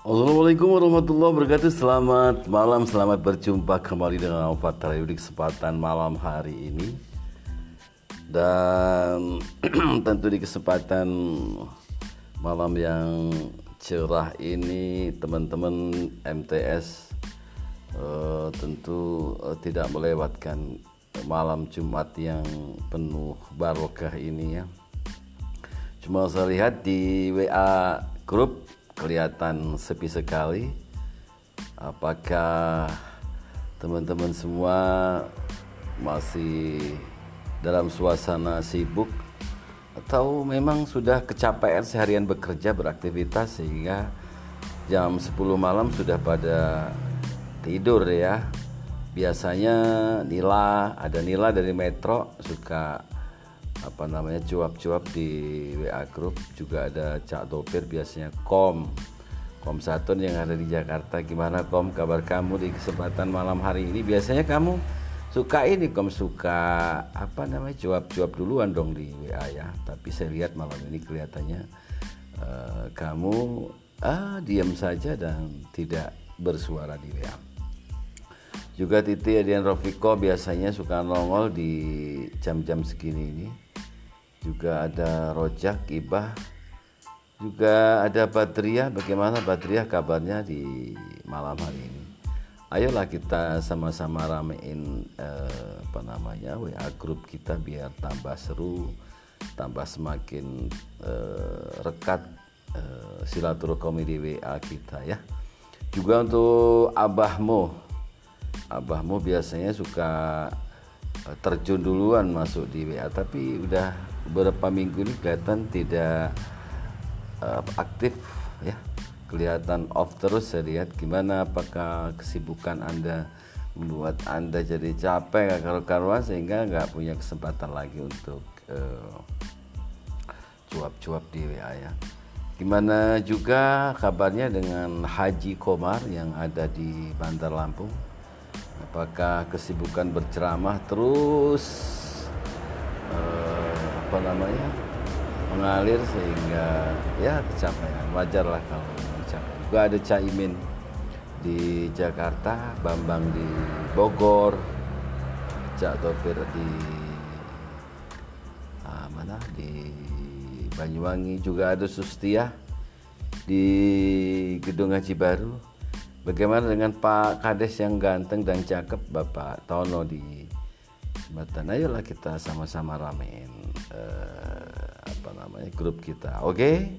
Assalamualaikum warahmatullahi wabarakatuh. Selamat malam, selamat berjumpa kembali dengan Alfat Radio di kesempatan malam hari ini. Dan tentu di kesempatan malam yang cerah ini Teman-teman MTS uh, tentu uh, tidak melewatkan malam Jumat yang penuh barokah ini ya. Cuma saya lihat di WA grup kelihatan sepi sekali. Apakah teman-teman semua masih dalam suasana sibuk atau memang sudah kecapean seharian bekerja beraktivitas sehingga jam 10 malam sudah pada tidur ya. Biasanya Nila, ada Nila dari Metro suka apa namanya cuap-cuap di WA grup juga ada Cak Topir biasanya Kom. Kom Satun yang ada di Jakarta. Gimana Kom kabar kamu di kesempatan malam hari ini? Biasanya kamu suka ini Kom suka apa namanya cuap-cuap duluan dong di WA ya. Tapi saya lihat malam ini kelihatannya uh, kamu ah diam saja dan tidak bersuara di WA juga Titi Adian Rofiko biasanya suka nongol di jam-jam segini ini juga ada Rojak Ibah. Juga ada Badriah. Bagaimana Badriah kabarnya di malam hari ini? Ayolah kita sama-sama ramein eh, apa namanya WA grup kita biar tambah seru tambah semakin eh, rekat eh, silaturahmi di WA kita ya. Juga untuk abahmu abahmu biasanya suka eh, terjun duluan masuk di WA tapi udah beberapa minggu ini kelihatan tidak uh, aktif ya. Kelihatan off terus saya lihat. Gimana? Apakah kesibukan anda membuat anda jadi capek gak karu-karuan sehingga nggak punya kesempatan lagi untuk cuap-cuap uh, di WA ya? Gimana juga kabarnya dengan Haji Komar yang ada di Bantar Lampung? Apakah kesibukan berceramah terus? Uh, apa namanya mengalir sehingga ya kecapean wajar lah kalau mencapai. Juga ada Caimin di Jakarta Bambang di Bogor Cak Topir di ah, mana? Di Banyuwangi juga ada Sustia di Gedung Haji Baru. Bagaimana dengan Pak Kades yang ganteng dan cakep Bapak Tono di Jembatan ayolah kita sama-sama ramein uh, apa namanya grup kita oke okay?